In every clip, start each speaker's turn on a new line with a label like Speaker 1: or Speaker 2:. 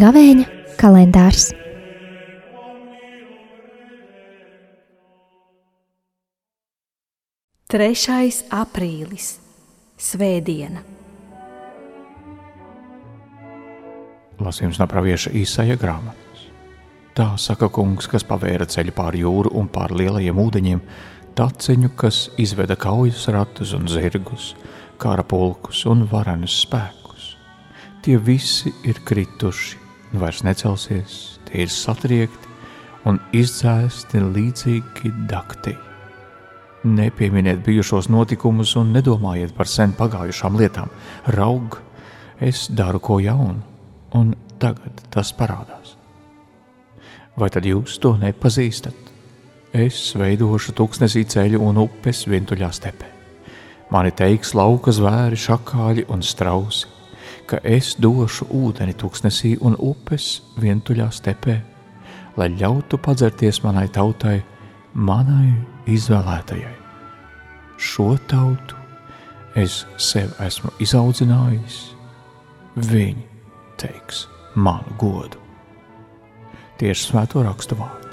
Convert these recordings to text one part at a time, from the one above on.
Speaker 1: Gavēņa kalendārs.
Speaker 2: Trešais aprīlis - Svētdiena.
Speaker 3: Lasījums no pravieša īsaja grāmatas. Tā saka kungs, kas pavēra ceļu pāri jūru un pāri lielajiem ūdeņiem, taciņu, kas izveda kaujas ratus un zirgus, kara pulkus un varenus spēkus. Tie visi ir krituši, vairs necelsies, tie ir satriekti un izdzēsti līdzīgi daktī. Nepieminiet bijušos notikumus un nedomājiet par sen pagājušām lietām. Raug, es daru ko jaunu, un tagad tas parādās. Vai tad jūs to nepazīstat? Es veidošu tūkstnesī ceļu un upes vientuļā stepē. Mani teiks lauka zvēri, šakāļi un strausi, ka es došu ūdeni tūkstnesī un upes vientuļā stepē, lai ļautu padzerties manai tautai, manai izvēlētajai. Šo tautu es sev esmu izaudzinājis, viņi teiks manu godu. Tieši svēto rakstu vārdu.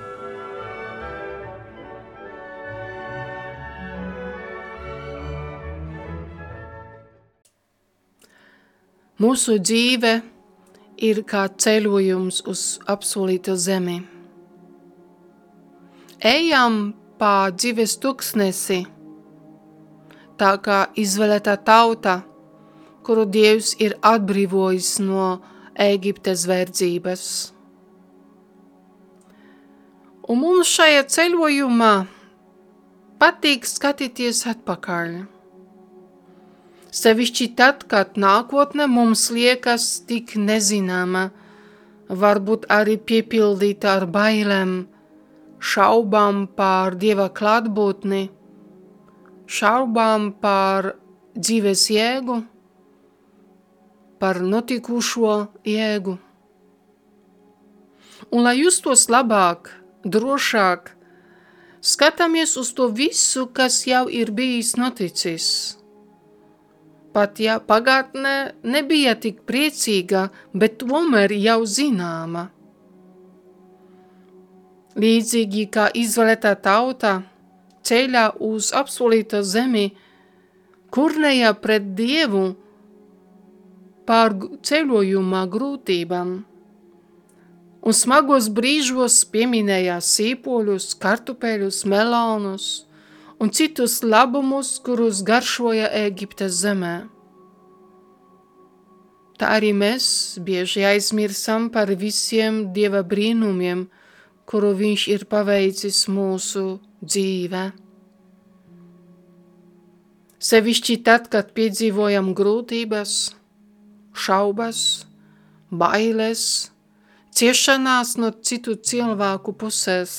Speaker 4: Mūsu dzīve ir kā ceļojums uz apsolīto zemi. Ejam pa dzīves tuksnesi, tā kā izvēlētā tauta, kuru Dievs ir atbrīvojis no Ēģiptes verdzības. Un mums šajā ceļojumā patīk skatīties atpakaļ. Sevišķi tad, kad nākotne mums liekas tik nezināma, varbūt arī piepildīta ar bailēm, šaubām par Dieva klātbūtni, šaubām par dzīves jēgu, par notikušo jēgu. Un, lai justos labāk, drošāk, skatāmies uz to visu, kas jau ir bijis noticis. Pat ja pagātnē nebija tik priecīga, bet tomēr jau zināma. Līdzīgi kā izvēlētā tauta ceļā uz apsolīto zemi, kurnējā pret Dievu pār ceļojumā grūtībām, un smagos brīžos pieminēja sīpoļus, kartupeļus, melānus un citus labumus, kurus garšoja Ēģiptes zemē. Tā arī mēs bieži aizmirsam par visiem Dieva brīnumiem, kuru viņš ir paveicis mūsu dzīvē. Sevišķi tad, kad piedzīvojam grūtības, šaubas, bailes, ciešanās no citu cilvēku puses,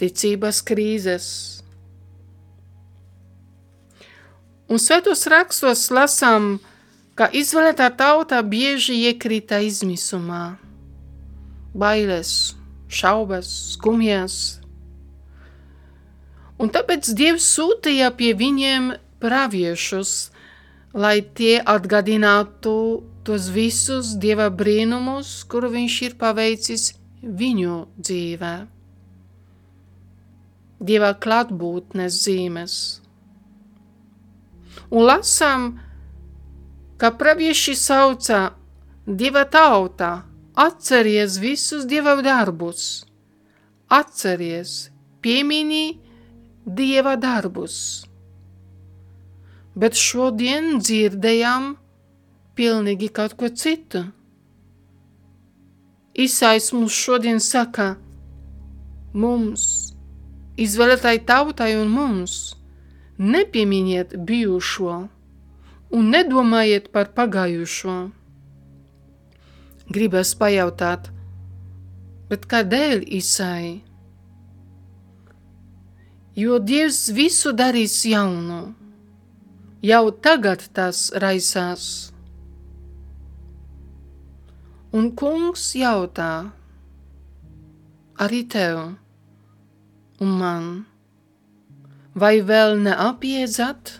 Speaker 4: ticības krīzes. Un svētos rakstos lasām, ka izvēlētā tauta bieži iekrita izmisumā, bailes, šaubas, skumjas. Un tāpēc Dievs sūtīja pie viņiem praviešus, lai tie atgādinātu tos visus Dieva brīnumus, kuru viņš ir paveicis viņu dzīvē. Dieva klātbūtnes zīmes. Un lasām, ka pravieši sauca Dieva tautā Atceries visus dieva darbus, atceries, piemini dieva darbus. Bet šodien dzirdējām pilnīgi kaut ko citu. Isais mums šodien saka, mums, izvēlētai tautai un mums, nepieminiet bijušo un nedomājiet par pagājušo gribas pajautāt, bet kādēļ Isai? Jo Dievs visu darīs jaunu, jau tagad tas raisās. Un kungs jautā, arī tev un man. Vai vēl neapiedzat?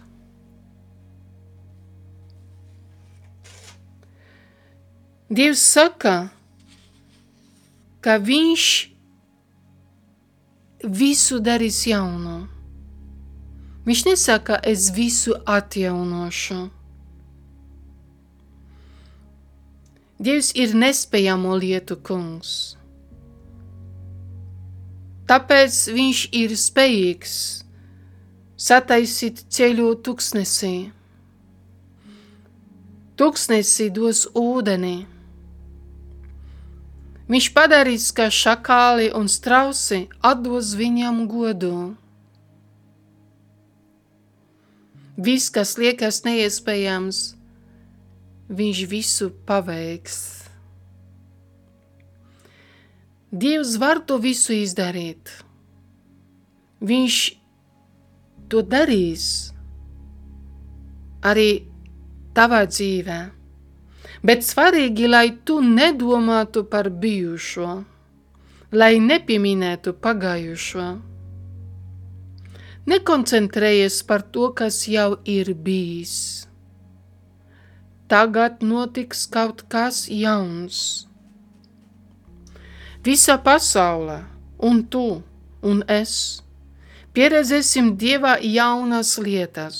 Speaker 4: Dievs saka, ka viņš visu darīs jaunu. Viņš nesaka, es visu atjaunošu. Dievs ir nespējamo lietu kungs. Tāpēc viņš ir spējīgs sataisīt ceļu tuksnesī. Tuksnesī dos ūdeni. Viņš padarīs, ka šakāli un strausi atdos viņam godu. Viss, kas liekas neiespējams, viņš visu paveiks. Dievs var to visu izdarīt. Viņš to darīs arī tavā dzīvē. Bet svarīgi, lai tu nedomātu par bijušo, lai nepieminētu pagājušo. Nekoncentrējies par to, kas jau ir bijis tagad notiks kaut kas jauns. Visa pasaule, un tu, un es, pieredzēsim dievā jaunas lietas.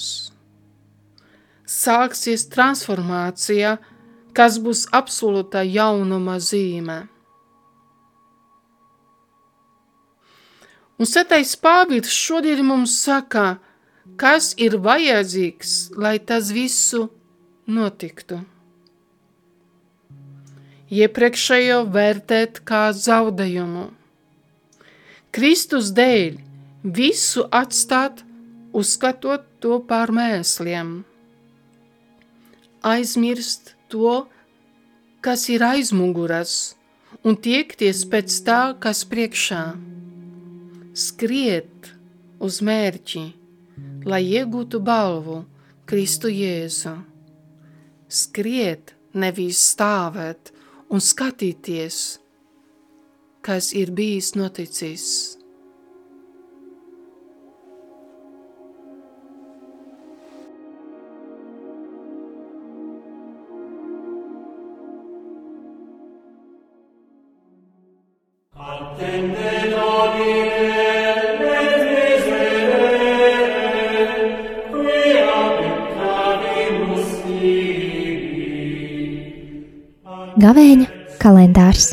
Speaker 4: Sāksies transformācija, kas būs absolūta jaunuma zīme. Un Sētais Pāvils šodien mums saka, kas ir vajadzīgs, lai tas visu notiktu. Iepriekšējo vērtēt kā zaudējumu. Kristus dēļ visu atstāt, uzskatot to par mēsliem. Aizmirst to, kas ir aizmuguras, un tiekties pēc tā, kas priekšā. Skriet uz mērķi, lai iegūtu balvu Kristu Jēzu skriet, nevis stāvēt un skatīties, kas ir bijis noticis.
Speaker 1: Gavēņa kalendārs